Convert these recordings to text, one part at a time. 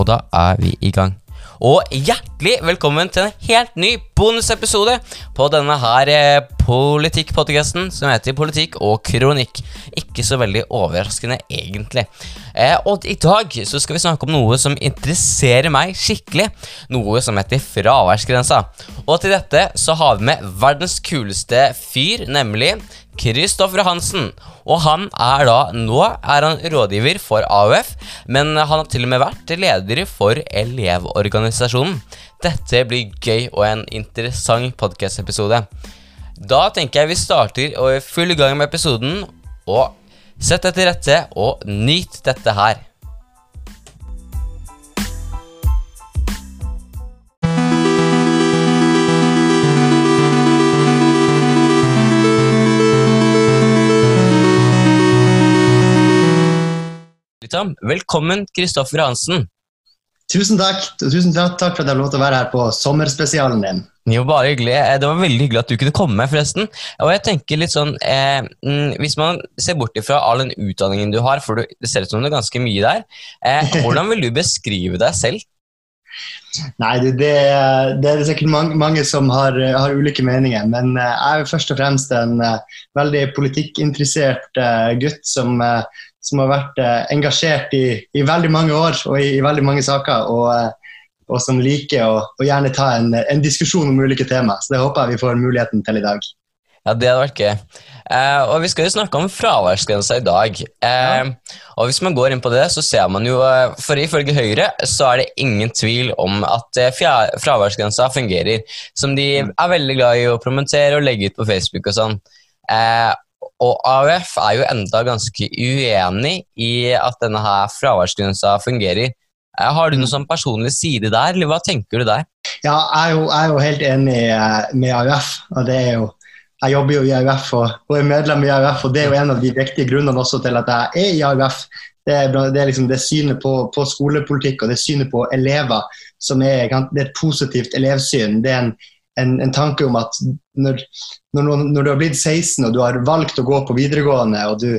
Og da er vi i gang. Og hjertelig velkommen til en helt ny bonusepisode på denne her eh, politikkpodkasten som heter Politikk og kronikk. Ikke så veldig overraskende, egentlig. Eh, og i dag så skal vi snakke om noe som interesserer meg skikkelig. Noe som heter fraværsgrensa. Og til dette så har vi med verdens kuleste fyr, nemlig Kristoffer Hansen. Og han er da Nå er han rådgiver for AUF, men han har til og med vært leder for Elevorganisasjonen. Dette blir gøy og en interessant podkast-episode. Da tenker jeg vi starter og er full gang med episoden. Og sett deg til rette og nyt dette her. Liksom. Velkommen, Kristoffer Hansen. Tusen takk. Tusen takk for at jeg har lov til å være her på sommerspesialen din. Jo, bare hyggelig. Eh, det var veldig hyggelig at du kunne komme, forresten. Og jeg tenker litt sånn, eh, mm, Hvis man ser bort ifra all den utdanningen du har, for det ser ut som det er ganske mye der, eh, hvordan vil du beskrive deg selv? Nei, det, det, det, er sikkert mange, mange som har, har, ulike meninger, men eh, jeg er jo først og fremst en uh, veldig politikkinteressert gutt som som har vært eh, engasjert i, i, veldig mange år og i, i veldig mange saker. Og, eh, og som liker å, gjerne ta en, en, diskusjon om ulike tema. Så det håper jeg vi får muligheten til i dag. Ja, det hadde vært gøy. Eh, og vi skal jo snakke om fraværsgrensa i dag. Eh, ja. Og hvis man går inn på det, så ser man jo eh, For ifølge Høyre så er det ingen tvil om at fraværsgrensa fungerer. Som de mm. er veldig glad i å promotere og legge ut på Facebook og sånn. Eh, og AUF er jo enda ganske uenig i at denne her fraværsgrensa fungerer. Eh, har du noen sånn personlig side der, eller hva tenker du der? Ja, jeg er jo, jeg er jo helt enig eh, med AUF. og det er jo jeg jobber jo i AUF og, og, er medlem i AUF, og det er jo en av de viktige grunnene også til at jeg er i AUF. Det er, det er liksom det synet på, på, skolepolitikk og det synet på elever som er, det er et positivt elevsyn. Det er en, en, en tanke om at når, når, når, du har blitt 16 og du har valgt å gå på videregående og du,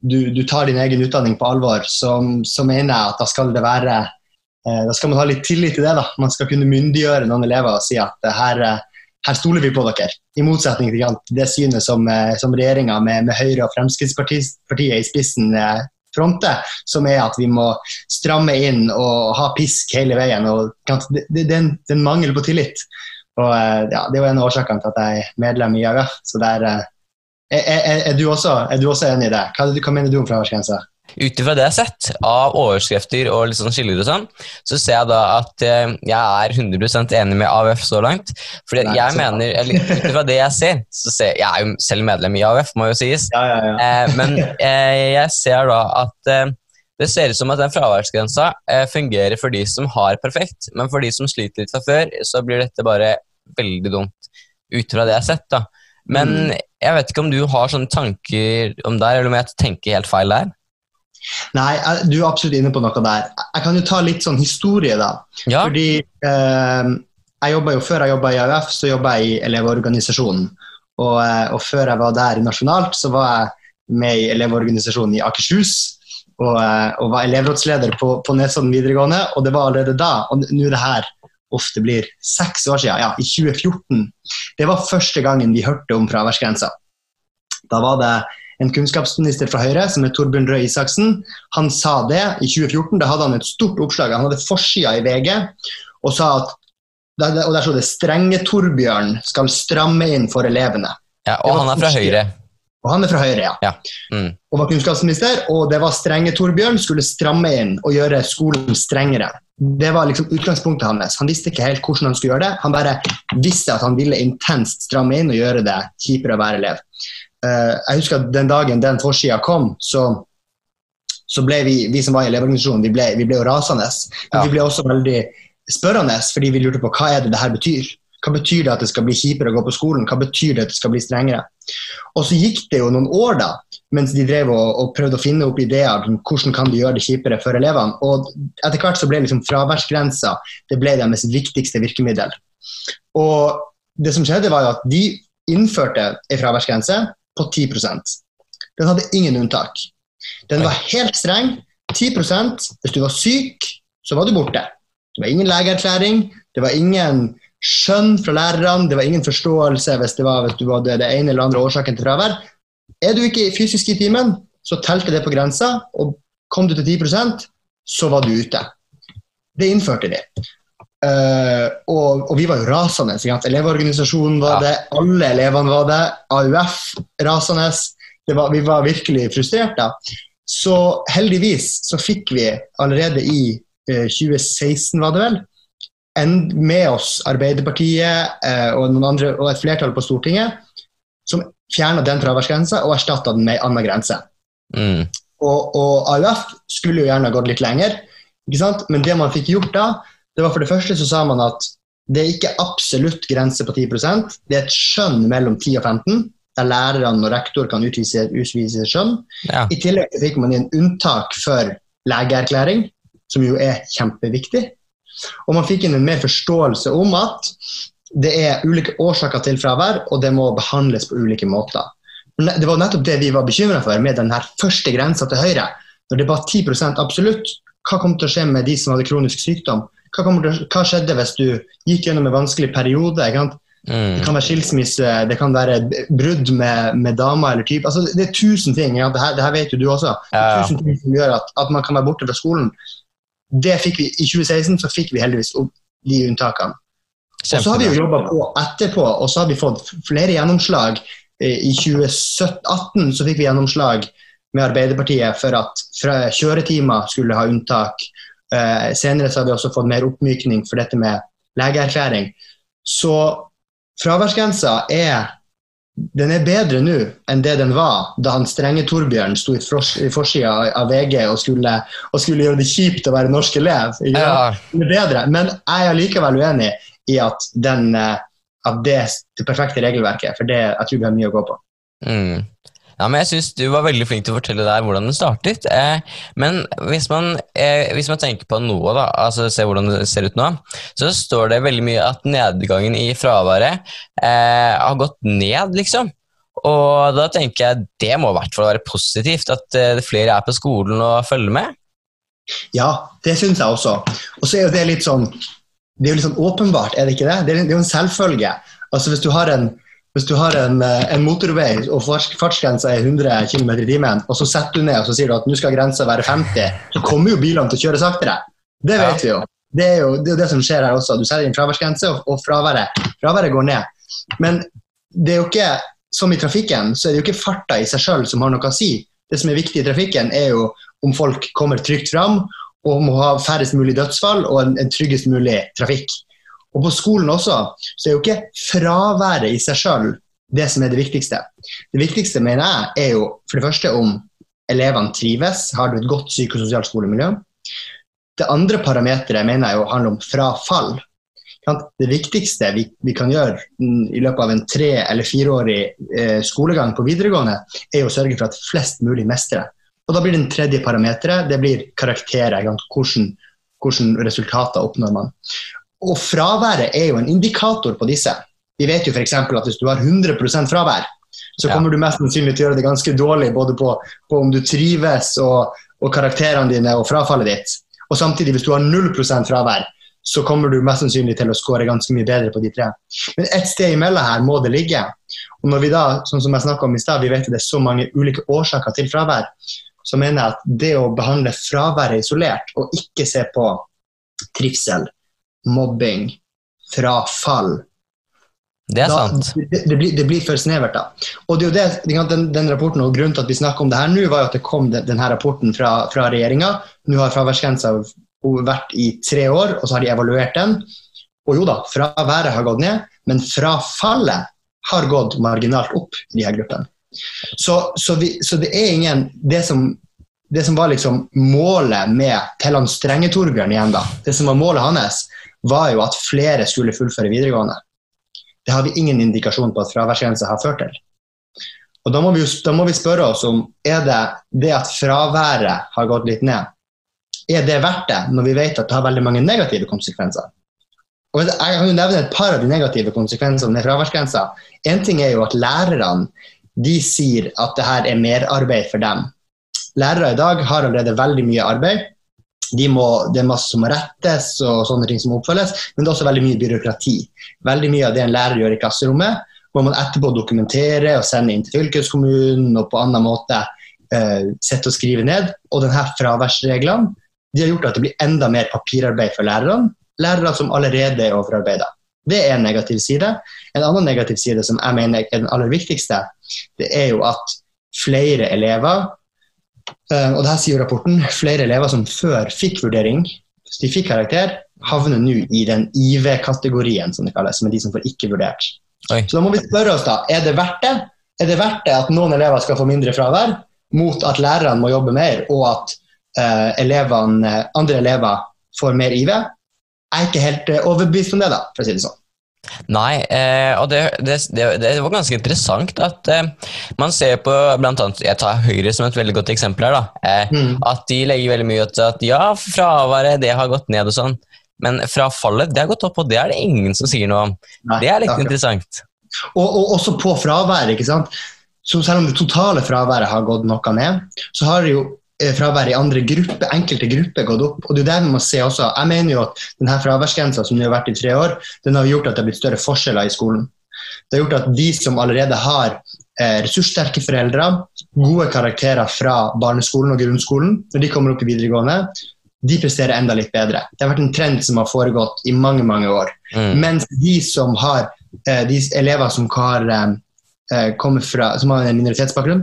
du, du tar din egen utdanning på alvor, så, så, mener jeg at da skal det være eh, da skal man ha litt tillit til det. da. Man skal kunne myndiggjøre noen elever og si at her, eh, her stoler vi på dere. I motsetning til det synet som, eh, som regjeringa med, med, Høyre og Fremskrittspartiet i spissen fronter, som er at vi må stramme inn og ha pisk hele veien. og Det, det, det er en mangel på tillit. Og eh, ja, Det er jo en av årsakene til at jeg er medlem i AUF. så der, eh, er, er, er, du også, er, du også, enig i det? Hva, hva mener du om fraværsgrensa? Ut ifra det jeg har sett av overskrifter og litt sånn skiller og sånn, så ser jeg da at eh, jeg er 100 enig med AUF så langt. Fordi jeg mener, eller Ut ifra det jeg ser, så ser jeg er jo selv medlem i AUF, må jo sies. Ja, ja, ja. Men jeg ser da at det ser ut som at den fraværsgrensa eh, fungerer for de som har perfekt, men for de som sliter litt fra før, så blir dette bare veldig dumt, ut fra det jeg har sett. da. Men mm. jeg vet ikke om du har sånne tanker om der, eller om jeg tenker helt feil der? Nei, du er absolutt inne på noe der. Jeg kan jo ta litt sånn historie, da. Ja. Fordi eh, jeg jobba jo, Før jeg jobba i AUF, så jobba jeg i Elevorganisasjonen. Og, eh, og, før jeg var der nasjonalt, så var jeg med i Elevorganisasjonen i Akershus og, eh, og var elevrådsleder på, på Nesodden videregående, og det var allerede da. Og nå er det her ofte blir seks år siden, ja, i 2014. Det var første gangen vi hørte om fraværsgrensa. Da var det en kunnskapsminister fra Høyre som er Torbjørn Røe Isaksen. Han sa det i 2014. Da hadde han et stort oppslag. Han hadde forsida i VG og sa at og der sto det 'Strenge Torbjørn skal stramme inn for elevene'. Ja, Og han er fra Høyre? Og han er fra Høyre, ja. ja. Mm. Og var kunnskapsminister, og det var strenge Torbjørn skulle stramme inn og gjøre skolen strengere. Det var liksom utgangspunktet hans. Han visste ikke helt hvordan han skulle gjøre det. Han bare visste at han ville intenst stramme inn og gjøre det kjipere å være elev. Uh, jeg husker at Den dagen den forsida kom, så, så, ble vi, vi som var i Elevorganisasjonen, vi ble, vi ble jo rasende. Men ja. vi ble også veldig spørrende, fordi vi lurte på hva er det det her betyr. Hva betyr det at det skal bli kjipere å gå på skolen? Hva betyr det at det skal bli strengere? Og så gikk det jo noen år da, mens de drev og, og prøvde å finne opp ideer om hvordan kan de gjøre det kjipere for elevene. Og etter hvert så ble liksom fraværsgrensa det ble deres viktigste virkemiddel. Og det som skjedde var jo at de innførte en fraværsgrense på 10% Den hadde ingen unntak. Den var helt streng. 10% Hvis du var syk, så var du borte. Det var ingen legeerklæring, det var ingen skjønn fra lærerne, det var ingen forståelse hvis det var hvis du hadde det ene eller andre årsaken til fravær. Er du ikke fysisk i timen, så telte det på grensa, og kom du til 10% så var du ute. Det innførte de. Uh, og, og, vi var jo rasende. Elevorganisasjonen var det, alle elevene var det. AUF rasende. Var, vi var virkelig frustrert da. Så heldigvis så fikk vi allerede i uh, eh, 2016, var det vel, med oss Arbeiderpartiet uh, og, andre, og, et flertall på Stortinget som fjerna den fraværsgrensa og erstatta den med ei anna grense. Mm. Og, og, AUF skulle jo gjerne gått litt lenger, men det man fikk gjort da, det var for det første så sa man at det er ikke absolutt grense på 10% det er et skjønn mellom 10 og 15 der lærerne og rektor kan utvise, utvise skjønn. Ja. I tillegg fikk man inn unntak for legeerklæring, som jo er kjempeviktig. Og man fikk inn en mer forståelse om at det er ulike årsaker til fravær, og det må behandles på ulike måter. Det var nettopp det vi var bekymra for med den første grensa til høyre. Når det var 10 absolutt, hva kom til å skje med de som hadde kronisk sykdom? Hva, til, hva skjedde hvis du gikk gjennom en vanskelig periode? Mm. Det kan være skilsmisse, det kan være brudd med, med dama eller type. Altså, det er tusen ting. Ja, det, her, det, her, vet jo du også. Det er Tusen ting som gjør at, at, man kan være borte fra skolen. Det fikk vi, I 2016 så fikk vi heldigvis de unntakene. Og så har vi jo jobba på etterpå, og så har vi fått flere gjennomslag. I 2018 så fikk vi gjennomslag med Arbeiderpartiet for at kjøretimer skulle ha unntak. Eh, senere så har vi også fått mer oppmykning for dette med legeerklæring. Så fraværsgrensa er den er bedre nå enn det den var da han strenge Torbjørn sto i forsida av VG og skulle, og skulle, gjøre det kjipt å være norsk elev. Ja. Men jeg er likevel uenig i at, den, eh, at det det perfekte regelverket, for det, jeg tror vi har mye å gå på. Mm. Ja, men jeg syns du var veldig flink til å fortelle der hvordan det startet. Eh, men hvis man, eh, hvis man, tenker på noe, da, altså se hvordan det ser ut nå, så står det veldig mye at nedgangen i fraværet eh, har gått ned, liksom. Og da tenker jeg det må i hvert fall være positivt, at eh, flere er på skolen og følger med. Ja, det syns jeg også. Og så er jo det litt sånn det er jo litt sånn åpenbart, er det ikke det? Det er, jo en selvfølge. Altså Hvis du har en hvis du har en, eh, en motorvei og fartsgrensa er 100 km i timen, og så setter du ned og så sier du at nå skal grensa være 50, så kommer jo bilene til å kjøre saktere. Det vet vi jo. Det er jo det, er det, som skjer her også. Du setter inn fraværsgrense, og, og fraværet, fraværet, går ned. Men det er jo ikke som i trafikken, så er det jo ikke farta i seg sjøl som har noe å si. Det som er viktig i trafikken, er jo om folk kommer trygt fram, og om å ha færrest mulig dødsfall og en, en tryggest mulig trafikk. Og på skolen også, så er jo ikke fraværet i seg sjøl det som er det viktigste. Det viktigste, mener jeg, er jo for det første om elevene trives. Har du et godt psykososialt skolemiljø? Det andre parameteret mener jeg jo handler om frafall. Det viktigste vi, vi, kan gjøre i løpet av en tre- eller fireårig eh, skolegang på videregående, er å sørge for at flest mulig mestrer. Og Da blir den tredje parameteret det blir karakterer. Hvordan, hvordan resultater oppnår man. Og fraværet er jo en indikator på disse. Vi vet jo f.eks. at hvis du har 100% fravær, så kommer ja. du mest sannsynlig til å gjøre det ganske dårlig både på, på om du trives og, og, karakterene dine og frafallet ditt. Og samtidig, hvis du har 0% fravær, så kommer du mest sannsynlig til å score ganske mye bedre på de tre. Men ett sted imellom her må det ligge. Og når vi da, sånn som jeg om i sted, vi vet at det er så mange ulike årsaker til fravær, så mener jeg at det å behandle fraværet isolert, og ikke se på trivsel, mobbing, fra fall. Det er da, sant. Det, det, blir, det, blir, for snevert, da. Og det er jo det, den, den, rapporten, og Grunnen til at vi snakker om det her nå, var jo at det kom den, denne rapporten fra, fra regjeringa. Nå har fraværsgrensa vært i tre år, og så har de evaluert den. Og jo da, fraværet har gått ned, men frafallet har gått marginalt opp i de her gruppene. Så, så, vi, så det er ingen Det som det som var liksom målet med til han strenge Torbjørn igjen, da, det som var målet hans, var jo at flere skulle fullføre videregående. Det har vi ingen indikasjon på at fraværsgrensa har ført til. Og da må, vi, da må vi spørre oss om er det det at fraværet har gått litt ned, er det verdt det når vi vet at det har veldig mange negative konsekvenser? Og jeg kan jo nevne et par av de negative konsekvensene med fraværsgrensa. En ting er jo at lærerne de sier at det her er merarbeid for dem. Lærere i dag har allerede veldig mye arbeid. de må, det er masse som må rettes og sånne ting som må oppfølges, men det er også veldig mye byråkrati. Veldig mye av det en lærer gjør i klasserommet, må man etterpå dokumentere og sende inn til fylkeskommunen og på annen måte uh, sette og skrive ned. Og denne fraværsreglene de har gjort at det blir enda mer papirarbeid for lærerne. Lærere som allerede er overarbeida. Det er en negativ side. En annen negativ side som jeg mener er den aller viktigste, det er jo at flere elever og det her sier jo rapporten, flere elever som før fikk vurdering, hvis de fikk karakter, havner nå i den IV-kategorien, som det kalles, som er de som får ikke vurdert. Oi. Så da må vi spørre oss da, er det verdt det? Er det verdt det at noen elever skal få mindre fravær, mot at lærerne må jobbe mer, og at uh, elevene, andre elever får mer IV? Jeg er ikke helt uh, overbevist om det, da, for å si det sånn. Nei, eh, og det, det, det, det, var ganske interessant at eh, man ser på blant annet, Jeg tar Høyre som et veldig godt eksempel her. da, eh, mm. At de legger veldig mye til at ja, fraværet det har gått ned og sånn. Men frafallet det har gått opp, og det er det ingen som sier noe om. Nei, det er litt interessant. Og, og, også på fraværet. ikke sant? Så selv om det totale fraværet har gått noe ned, så har det jo fraværet i andre grupper, enkelte grupper gått opp. og det er det vi må se også. Jeg mener jo at denne fraværsgrensa som har vært i tre år, den har gjort at det har blitt større forskjeller i skolen. Det har gjort at de som allerede har eh, ressurssterke foreldre, gode karakterer fra barneskolen og grunnskolen, når de kommer opp i videregående, de presterer enda litt bedre. Det har vært en trend som har foregått i mange mange år. Mm. Mens de som har eh, de elever som har eh, Eh, fra, som har en minoritetsbakgrunn.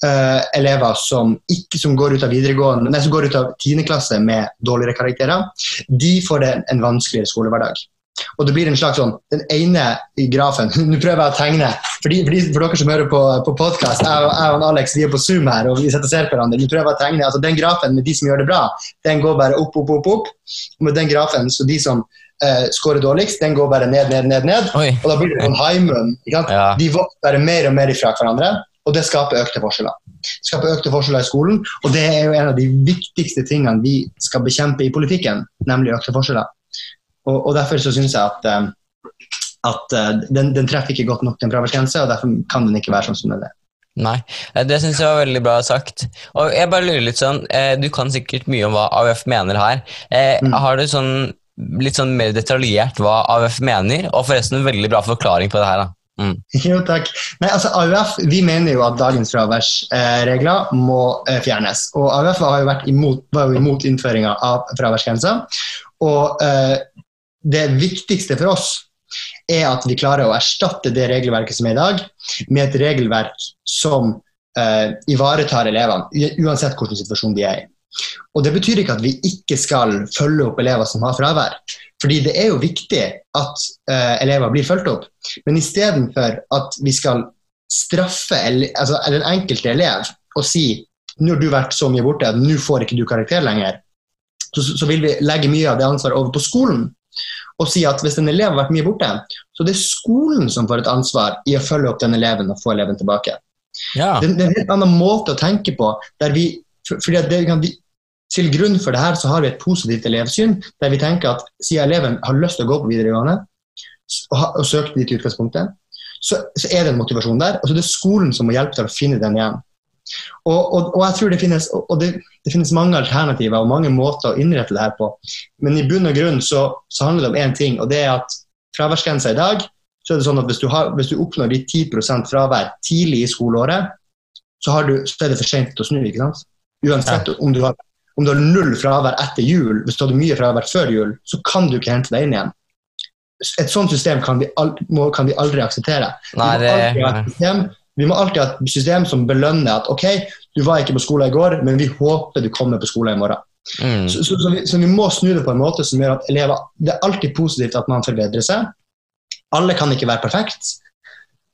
Uh, elever som, ikke, som, går ut av videregående, nei, som går ut av 10. klasse med dårligere karakterer, de får det en vanskeligere skolehverdag. Og det blir en slags sånn, Den ene i grafen Nå prøver jeg å tegne. For, de, for, de, for dere som hører på, på podkast, jeg, jeg, og Alex vi er på Zoom her og vi sitter og ser på hverandre. Nå prøver jeg å tegne, altså Den grafen med de som gjør det bra, den går bare opp, opp, opp. opp. Og med den grafen, så de som eh, scorer dårligst, den går bare ned, ned, ned. ned. Oi. Og da blir det sånn high moon. Ja. De vokser bare mer og mer ifra hverandre, og det skaper økte forskjeller. Det skaper økte forskjeller i skolen, og det er jo en av de viktigste tingene vi skal bekjempe i politikken, nemlig økte forskjeller. Og, og derfor så syns jeg at, um, at uh, den, den, treffer ikke godt nok den fraværsgrense, og derfor kan den ikke være sånn som den er. Nei, det syns jeg var veldig bra sagt. Og jeg bare lurer litt sånn, eh, Du kan sikkert mye om hva AUF mener her. Eh, mm. Har du sånn litt sånn mer detaljert hva AUF mener, og forresten en veldig bra forklaring på det her. da. Mm. Jo, takk. Nei, altså AUF vi mener jo at dagens fraværsregler eh, må eh, fjernes. Og AUF har jo vært imot, var jo imot innføringa av fraværsgrensa. Og eh, det viktigste for oss er at vi klarer å erstatte det regelverket som er i dag, med et regelverk som eh, ivaretar elevene, uansett hvilken situasjon de er i. Og Det betyr ikke at vi ikke skal følge opp elever som har fravær. Fordi det er jo viktig at uh, elever blir fulgt opp. Men istedenfor at vi skal straffe altså, den enkelte elev og si nå har du vært så mye borte, nå får ikke du karakter lenger, så, så, vil vi legge mye av det ansvaret over på skolen. Og si at hvis en elev har vært mye borte, så det er skolen som får et ansvar i å følge opp den eleven og få eleven tilbake. Ja. Det, det, er en helt annen måte å tenke på, der vi fordi at det, vi, til grunn for det her så har vi et positivt elevsyn, der vi tenker at siden eleven har lyst til å gå på videregående og, og søke dit i utgangspunktet, så, så, er det en motivasjon der. Og så er det skolen som må hjelpe til å finne den igjen. Og, og, og jeg tror det finnes, det, det finnes, mange alternativer og mange måter å innrette det her på. Men i bunn og grunn så, så handler det om én ting, og det er at fraværsgrensa i dag så er det sånn at hvis du, har, hvis du oppnår de 10% fravær tidlig i skoleåret, så, du, så er det for sent å snu. ikke sant? Uansett ja. om, du har, om, du har, null fravær etter jul, hvis du hadde mye fravær før jul, så kan du ikke hente deg inn igjen. Et sånt system kan vi, aldri, må, kan vi aldri akseptere. Nei, det, vi, må system, vi, må alltid ha et system som belønner at ok, du var ikke på skole i går, men vi håper du kommer på skole i morgen. Mm. Så, så, så, vi, så, vi, må snu det på en måte som gjør at elever Det er alltid positivt at man forbedrer seg. Alle kan ikke være perfekt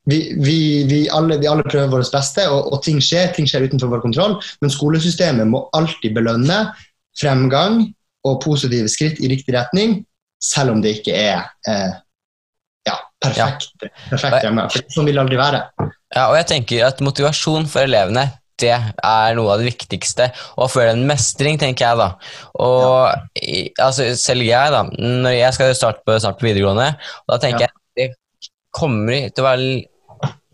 vi, vi, vi, alle, vi, alle, prøver vårt beste, og, og, ting skjer. Ting skjer utenfor vår kontroll. Men skolesystemet må alltid belønne fremgang og positive skritt i riktig retning, selv om det ikke er eh, ja, perfekt, ja. perfekt hjemme. For sånn vil det aldri være. Ja, og jeg tenker at Motivasjon for elevene det er noe av det viktigste. Og føle en mestring, tenker jeg da. Og ja. altså, selv jeg, da, når jeg skal starte på, starte på videregående, da tenker jeg det kommer til å være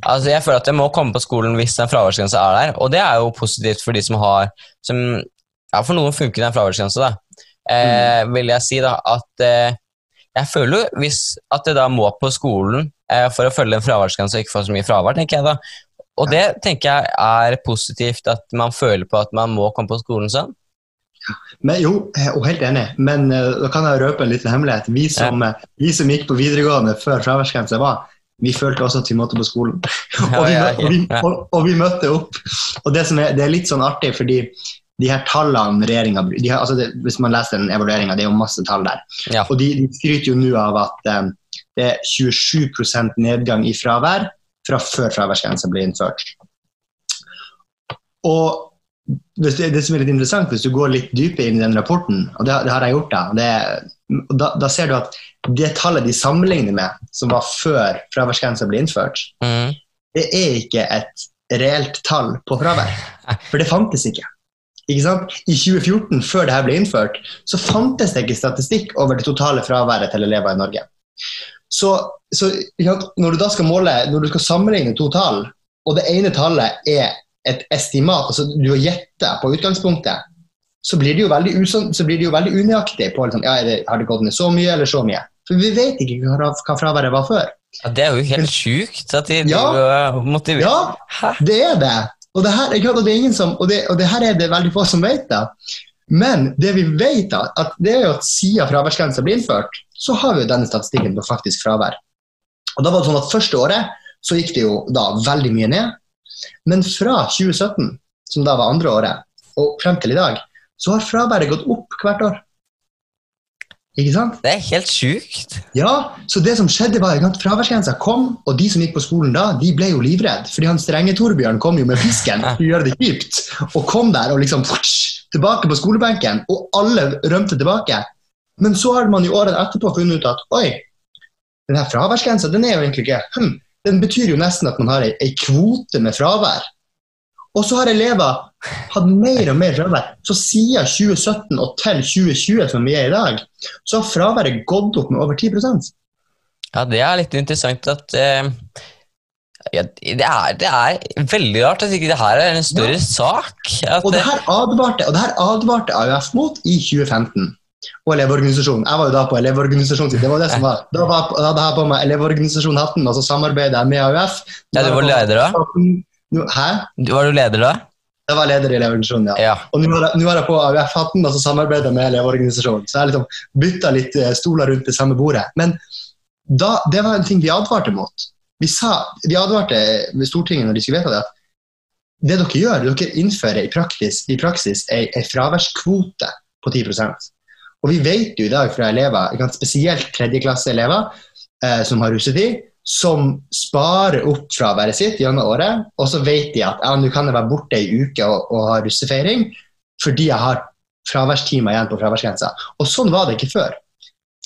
Altså, jeg føler at jeg må komme på skolen hvis den fraværsgrensa er der, og det er jo positivt for de som har som Ja, for noen funker den fraværsgrensa, da. Eh, Vil jeg si da at eh, jeg føler jo hvis at det da må på skolen eh, for å følge en fraværsgrense og ikke få så mye fravær, tenker jeg da. Og det tenker jeg er positivt at man føler på at man må komme på skolen sånn. Men, jo, jeg er helt enig, men uh, da kan jeg røpe en liten hemmelighet. Vi som, ja. vi som gikk på videregående før fraværsgrensa var, vi følte også at vi måtte på skolen. og, vi, og, vi, og, og, vi, møtte opp. Og det, er, det er litt sånn artig, fordi de her tallene regjeringa altså Hvis man leser den evalueringa, det er jo masse tall der. Ja. Og de, de, skryter jo nå av at um, det er 27% nedgang i fravær fra før fraværsgrensa ble innført. Og det, det, som er litt interessant, hvis du går litt dypere inn i den rapporten, og det, det har jeg gjort, da, det, da, da, ser du at det tallet de sammenligner med, som var før fraværsgrensa ble innført, mm. det er ikke et reelt tall på fravær. For det fantes ikke. ikke sant? I 2014, før dette ble innført, så fantes det ikke statistikk over det totale fraværet til elever i Norge. Så, så når du da skal måle, når du skal sammenligne to tall, og det ene tallet er et estimat, altså du har gjetta på utgangspunktet, så blir det jo veldig, så blir det jo veldig unøyaktig på liksom, ja, det, har det gått ned så mye eller så mye. For vi vet ikke hva, hva fraværet var før. Ja, Det er jo helt sjukt at de ja, motiverer Ja, det er det. Og det, her, og, det som, og, det, og det her er det veldig få som vet. det. Men det vi vet, da, at det er jo at siden fraværsgrensa ble innført, så har vi jo denne statistikken på faktisk fravær. Og da var det sånn at Første året så gikk det jo da veldig mye ned. Men fra 2017, som da var andre året, og frem til i dag, så har fraværet gått opp hvert år. Ikke sant? Det er helt sjukt. Ja, så det som skjedde var at fraværsgrensa kom, og de som gikk på skolen da, de ble jo livredde. Fordi han strenge Torbjørn kom jo med fisken for å gjøre det kjipt, og kom der og liksom tilbake på skolebenken, og alle rømte tilbake. Men så har man jo årene etterpå funnet ut at oi, den her fraværsgrensa den er jo egentlig ikke hm, den betyr jo nesten at man har ei, kvote med fravær. Og så har elever hatt mer og mer fravær. Så siden 2017 og til 2020, som vi er i dag, så har fraværet gått opp med over 10% Ja, det er litt interessant at uh, ja, det, er, det, er, veldig rart at ikke det her er en større ja. sak. og, det her advarte, og det her advarte AUF mot i 2015 og Elevorganisasjonen. Jeg var jo da på Elevorganisasjonen. Det var det som var. Da, var, da hadde jeg på meg Elevorganisasjon-hatten, og så samarbeidet jeg med AUF. Ja, Du var leder da? Hæ? Var du leder da? Jeg var leder i Elevorganisasjonen, ja. ja. Og nå har, jeg på AUF-hatten, og så jeg med Elevorganisasjonen. Så jeg liksom bytta litt eh, stoler rundt det samme bordet. Men da, det var en ting vi advarte mot. Vi, sa, vi advarte ved Stortinget når de skulle vedta det, at det dere gjør, dere innfører i praksis, i praksis ei fraværskvote på 10% og vi vet jo i dag fra elever, spesielt tredjeklasseelever eh, som har russetid, som sparer opp fraværet sitt gjennom året, og så vet de at ja, nå kan jeg være borte ei uke og, og ha russefeiring fordi jeg har fraværstimer igjen på fraværsgrensa. Og sånn var det ikke før.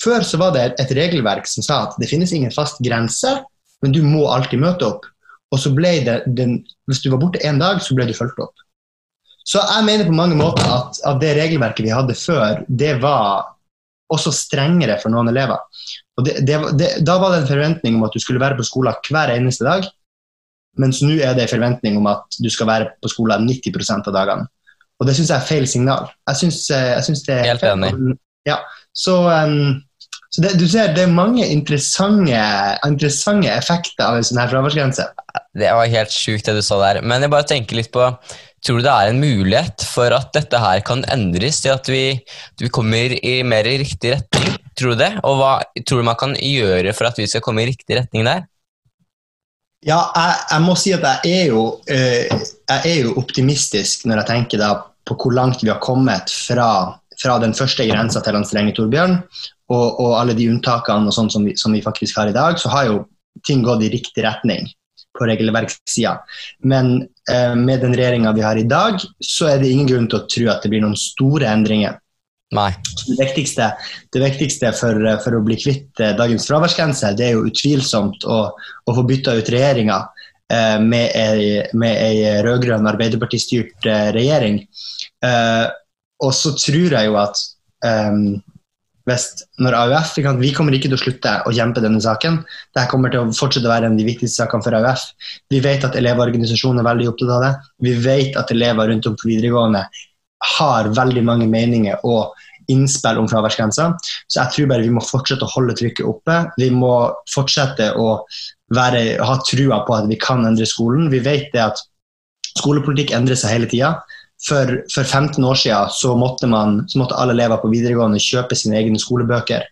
Før så var det et regelverk som sa at det finnes ingen fast grense, men du må alltid møte opp. Og så ble det den, Hvis du var borte én dag, så ble du fulgt opp. Så jeg mener på mange måter at, at, det regelverket vi hadde før, det var også strengere for noen elever. Og det, det, det, da var det en forventning om at du skulle være på skolen hver eneste dag, mens nå er det en forventning om at du skal være på skolen 90% av dagene. Og det syns jeg er feil signal. Jeg syns, eh, jeg synes det er Helt enig. Ja, så, um, så det, du ser, det er mange interessante, interessante effekter av en sånn her fraværsgrense. Det var helt sjukt det du sa der. Men jeg bare tenker litt på Tror du det er en mulighet for at dette her kan endres til at vi, vi kommer i mer i riktig retning? Tror du det? Og hva tror du man kan gjøre for at vi skal komme i riktig retning der? Ja, jeg, jeg må si at jeg er, jo, uh, jeg er jo optimistisk når jeg tenker da på hvor langt vi har kommet fra, fra den første grensa til den strenge Torbjørn, og, og, alle de unntakene og sånn som, som, vi faktisk har i dag, så har jo ting gått i riktig retning på regelverkssida. Men eh, med den regjeringa vi har i dag, så er det ingen grunn til å tro at det blir noen store endringer. Nei. Det viktigste, det viktigste for, for, å bli kvitt eh, dagens fraværsgrense, det er jo utvilsomt å, å få bytta ut regjeringa eh, med ei, med ei rød-grønn Arbeiderpartistyrt eh, regjering. Eh, og så tror jeg jo at um, hvis, når AUF, Vi kommer ikke til å slutte å kjempe denne saken. Dette kommer til å fortsette å være en av de viktigste sakene for AUF. Vi vet at elevorganisasjonen er veldig opptatt av det. Vi vet at elever rundt om på videregående har veldig mange meninger og innspill om fraværsgrensa. Så jeg tror bare vi må fortsette å holde trykket oppe. Vi må fortsette å være, ha trua på at vi kan endre skolen. Vi vet det at skolepolitikk endrer seg hele tida. For, for, 15 år siden så måtte, man, så måtte alle elever på videregående kjøpe sine egne skolebøker.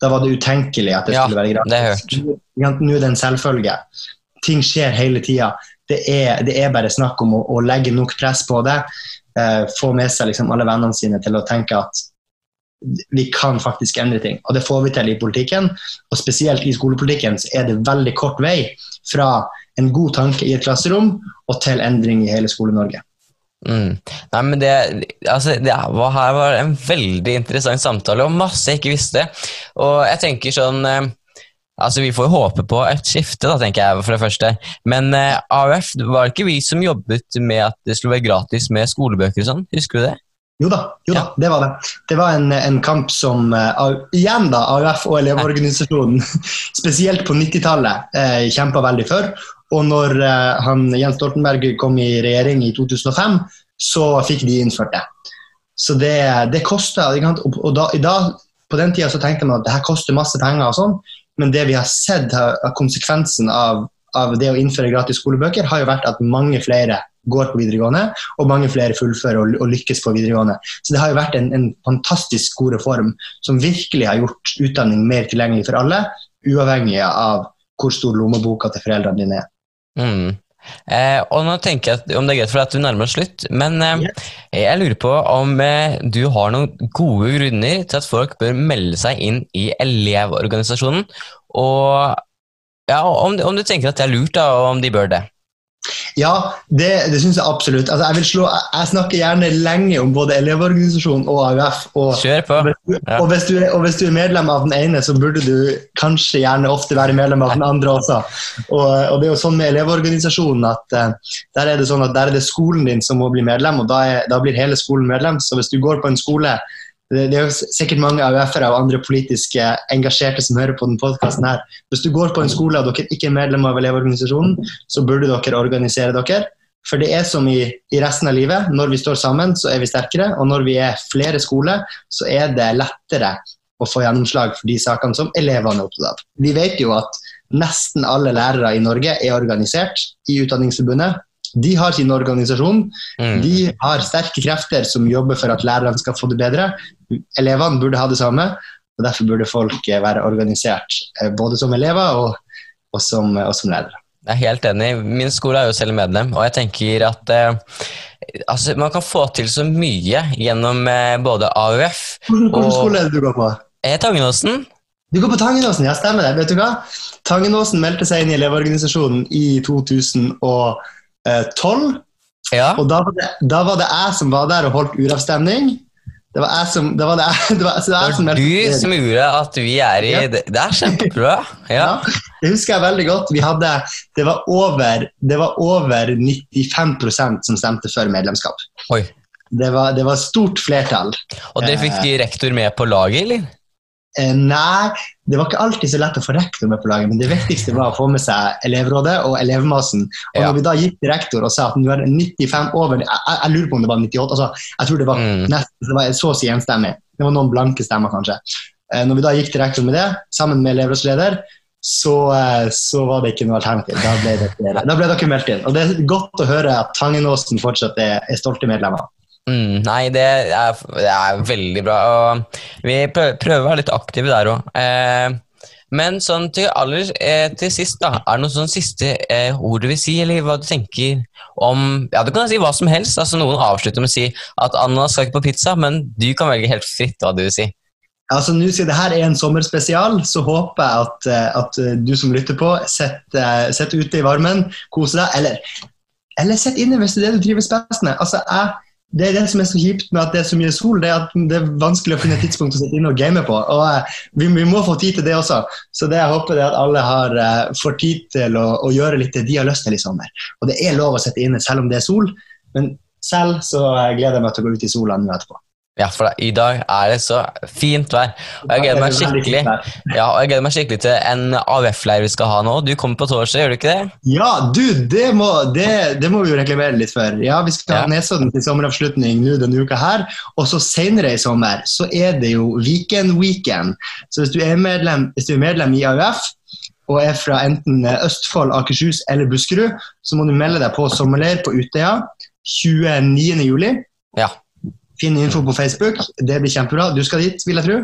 Da var det utenkelig at det Ja, skulle være gratis. Nå er det en selvfølge. Ting skjer hele tida. Det, det er bare snakk om å, å legge nok press på det. Eh, få med seg liksom alle vennene sine til å tenke at vi kan faktisk endre ting. Og det får vi til i politikken. Og spesielt i skolepolitikken så er det veldig kort vei fra en god tanke i et klasserom og til endring i hele Skole-Norge. Mm. Nei, men det, altså, det var, her var en veldig interessant samtale, og masse jeg ikke visste. Og jeg tenker sånn eh, Altså, Vi får jo håpe på et skifte, da, tenker jeg, for det første. Men eh, AUF, var det ikke vi som jobbet med at det skulle være gratis med skolebøker og sånn? Husker du det? Jo da, jo da, det var det. Det var en, en kamp som uh, igjen da, AUF og Elevorganisasjonen, spesielt på 90-tallet, eh, kjempa veldig for. Og når uh, han, Jens Stoltenberg kom i regjering i 2005, så fikk de innført det. Så det, det kosta Og, da, i dag, på den tida så tenkte man at det her koster masse penger, og sånn, men det vi har sett av konsekvensen av, av det å innføre gratis skolebøker, har jo vært at mange flere går på videregående, og mange flere fullfører og, og lykkes på videregående. Så det har jo vært en, en fantastisk god reform som virkelig har gjort utdanning mer tilgjengelig for alle, uavhengig av hvor stor lommeboka til foreldrene dine er. Mm. Eh, og nå tenker jeg at, om det er greit for deg at du nærmer oss slutt, men eh, jeg lurer på om eh, du har noen gode grunner til at folk bør melde seg inn i Elevorganisasjonen, og ja, om, om du tenker at det er lurt, da, og om de bør det. Ja, det, det syns jeg absolutt. Altså, jeg, slå, jeg snakker gjerne lenge om både Elevorganisasjonen og AUF. Og, Kjør på. Ja. og, hvis du, og hvis du er medlem av den ene, så burde du kanskje gjerne ofte være medlem av den andre også. Og, og det er jo sånn med Elevorganisasjonen at uh, der er det sånn at der er det skolen din som må bli medlem, og da, er, da blir hele skolen medlem. Så hvis du går på en skole det, er jo sikkert mange AUF-ere og andre politiske engasjerte som hører på denne podkasten. Hvis du går på en skole og dere ikke er medlem av Elevorganisasjonen, så burde dere organisere dere. For det er som i, i resten av livet. Når vi står sammen, så er vi sterkere. Og når vi er flere skoler, så er det lettere å få gjennomslag for de sakene som elevene er opptatt av. Vi vet jo at nesten alle lærere i Norge er organisert i Utdanningsforbundet. De har sin organisasjon. Mm. De har sterke krefter som jobber for at lærerne skal få det bedre. Elevene burde ha det samme, og derfor burde folk eh, være organisert. eh, Både som elever og, og, som, og som ledere. Jeg er helt enig. Min skole er jo selv medlem, og jeg tenker at eh, altså, man kan få til så mye gjennom eh, både AUF Hvilken Og- skole er det du går på? eh, Tangenåsen. Du går på Tangenåsen, ja stemmer det. Vet du hva? Tangenåsen meldte seg inn i Elevorganisasjonen i 2012. Ja. Og da var, det, da var det jeg som var der og holdt uravstemning. Det var jeg som, det var det, det var, så det var som du som gjorde at vi er i Ja. Det, er kjempebra. Ja. Ja, det husker jeg veldig godt. Vi hadde, det, var over, det var over 95% som stemte for medlemskap. Oi. Det var, det var stort flertall. Og dere fikk rektor med på laget, eller? Eh, nei, det var ikke alltid så lett å få rektor med på laget, men det viktigste var å få med seg elevrådet og elevmassen. Og Ja. når vi da gikk til rektor og sa at nå er 95 over jeg, jeg, lurer på om det var 98, altså, jeg tror det var Mm. nesten det var så å si enstemmig. Det var noen blanke stemmer, kanskje. Eh, når vi da gikk til rektor med det, sammen med elevrådsleder, så, eh, så var det ikke noe alternativ. Da ble, det, da ble dere meldt inn. Og det er godt å høre at Tangenåsen fortsatt er, er stolte medlemmer. Mm, nei, det er, det er veldig bra. Og vi prøver, å være litt aktive der òg. Eh, men sånn til aller eh, til sist, da. Er det noen sånn siste eh, ord du vil si, eller hva du tenker om Ja, du kan si hva som helst. altså Noen avslutter med å si at ananas skal ikke på pizza, men du kan velge helt fritt hva du vil si. Altså, nå Siden dette er en sommerspesial, så håper jeg at, eh, at eh, du som lytter på, sitter sitter ute i varmen, koser deg. Eller, eller sitt inne hvis det er det du trives best med. Altså, jeg, det er det som er så kjipt med at det er så mye sol, det er at det er vanskelig å finne et tidspunkt å sitte inne og game på. Og eh, vi, vi må få tid til det også. Så det jeg håper er at alle har, eh, får tid til å, å gjøre litt det de har lyst til i sommer. Og det er lov å sitte inne selv om det er sol, men selv så eh, gleder jeg meg til å gå ut i sola nå etterpå. Ja, for da, i dag er det så fint vær. Og jeg gleder meg skikkelig Ja, og jeg gleder meg skikkelig til en AUF-leir vi skal ha nå. Du kommer på torsdag, gjør du ikke det? Ja, du, det må, det, det må vi jo reklamere litt for. Ja, Vi skal ha Ja. Nesodden til sommeravslutning nå denne uka her. Og så senere i sommer så er det jo Viken-weekend. Så hvis du medlem, hvis du er medlem i AUF og er fra enten Østfold, Akershus eller Buskerud, så må du melde deg på sommerleir på Utøya 29. juli. Ja. Finn info på Facebook. Det blir kjempebra. Du skal dit, vil jeg tro.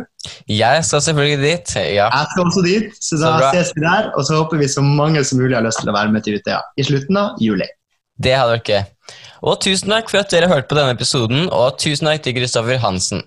Jeg skal selvfølgelig dit. Ja. Jeg skal også dit, så da så ses vi der. Og så håper vi så mange som mulig har lyst til å være med til Utøya i slutten av juli. Det hadde vært gøy. Og tusen takk for at dere hørte på denne episoden, og tusen takk til Kristoffer Hansen.